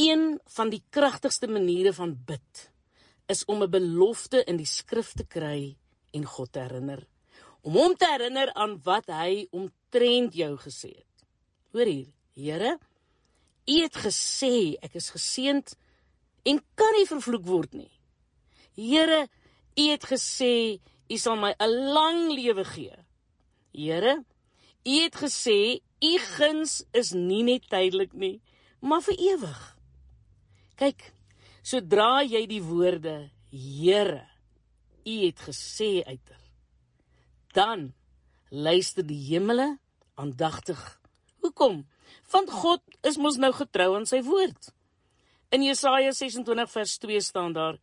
Een van die kragtigste maniere van bid is om 'n belofte in die skrif te kry en God te herinner. Om hom te herinner aan wat hy omtrent jou gesê het. Hoor hier, Here, U het gesê ek is geseënd en kan nie vervloek word nie. Here, U het gesê U sal my 'n lang lewe gee. Here, U het gesê U guns is nie net tydelik nie, maar vir ewig. Kyk, sodra jy die woorde Here, U het gesê uiter, dan luister die hemele aandagtig. Hoekom? Want God is mos nou getrou aan sy woord. In Jesaja 26 vers 2 staan daar: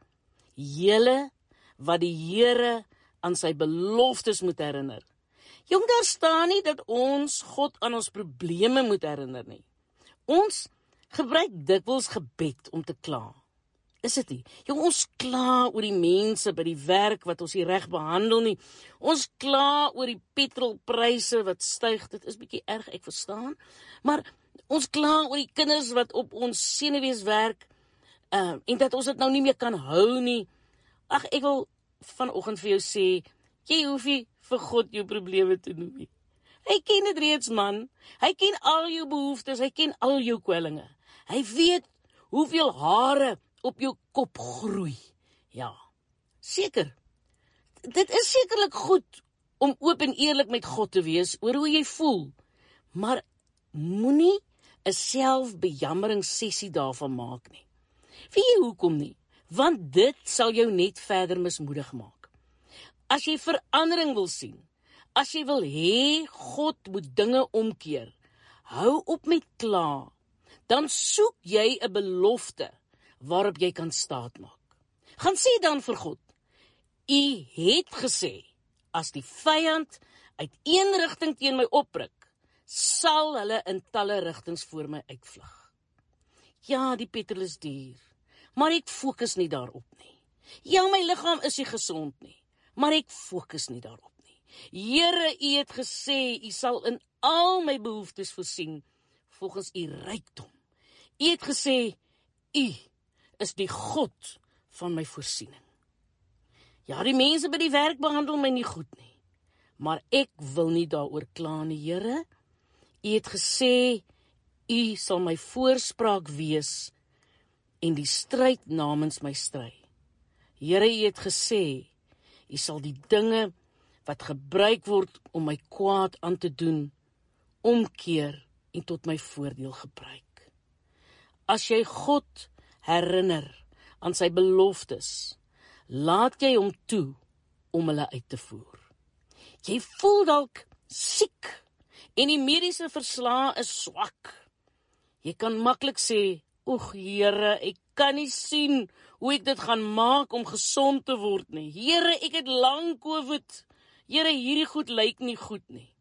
"Julle wat die Here aan sy beloftes moet herinner." Jong, daar staan nie dat ons God aan ons probleme moet herinner nie. Ons gebruik dikwels gebed om te kla. Is dit nie? Jong, ons kla oor die mense by die werk wat ons nie reg behandel nie. Ons kla oor die petrolpryse wat styg. Dit is bietjie erg, ek verstaan. Maar ons kla oor die kinders wat op ons senuwees werk. Uh, en dat ons dit nou nie meer kan hou nie. Ag, ek wil vanoggend vir jou sê, jy hoef nie vir God jou probleme te noem nie. Hy ken dit reeds man. Hy ken al jou behoeftes, hy ken al jou kwellinge. Hy weet hoeveel hare op jou kop groei. Ja. Seker. Dit is sekerlik goed om oop en eerlik met God te wees oor hoe jy voel. Maar moenie 'n selfbejammering sessie daarvan maak nie. Wie jy hoekom nie? Want dit sal jou net verder mismoedig maak. As jy verandering wil sien, as jy wil hê God moet dinge omkeer, hou op met kla. Dan soek jy 'n belofte waarop jy kan staatmaak. Gaan sê dan vir God: U het gesê as die vyand uit een rigting teen my opruk, sal hulle in talle rigtings voor my uitvlug. Ja, die petrol is duur, maar ek fokus nie daarop nie. Ja, my liggaam is nie gesond nie, maar ek fokus nie daarop nie. Here, U het gesê U sal in al my behoeftes voorsien volgens U rykdom. U het gesê U is die God van my voorsiening. Ja, die mense by die werk behandel my nie goed nie. Maar ek wil nie daaroor kla nie, Here. U het gesê u sal my voorspraak wees en die stryd namens my stry. Here, u het gesê u sal die dinge wat gebruik word om my kwaad aan te doen omkeer en tot my voordeel gebruik. As jy God herinner aan sy beloftes, laat jy hom toe om hulle uit te voer. Jy voel dalk siek en die mediese verslae is swak. Jy kan maklik sê, "Oeg Here, ek kan nie sien hoe ek dit gaan maak om gesond te word nie. Here, ek het lank COVID. Here, hierdie goed lyk nie goed nie."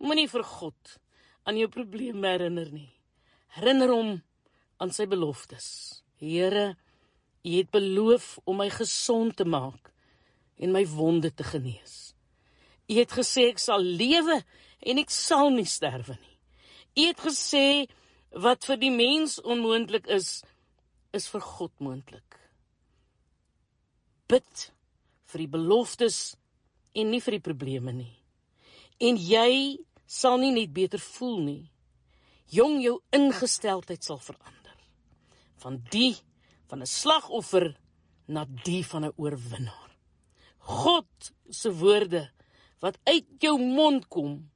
Moenie vir God aan jou probleme herinner nie. Herinner hom aan sy beloftes. Here, U het beloof om my gesond te maak en my wonde te genees. U het gesê ek sal lewe en ek sal nie sterwe nie. U het gesê wat vir die mens onmoontlik is, is vir God moontlik. Bid vir die beloftes en nie vir die probleme nie. En jy sal nie net beter voel nie. Jong jou ingesteldheid sal verander van die van 'n slagoffer na die van 'n oorwinnaar. God se woorde wat uit jou mond kom,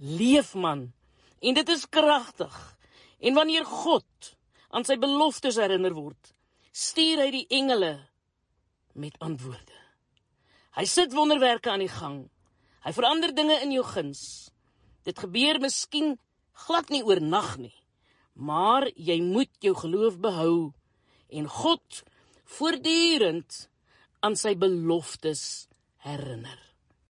leef man, en dit is kragtig. En wanneer God aan sy beloftes herinner word, stuur hy die engele met antwoorde. Hy sit wonderwerke aan die gang. Hy verander dinge in jou guns. Dit gebeur miskien glad nie oornag nie. Maar jy moet jou geloof behou en God voortdurend aan sy beloftes herinner.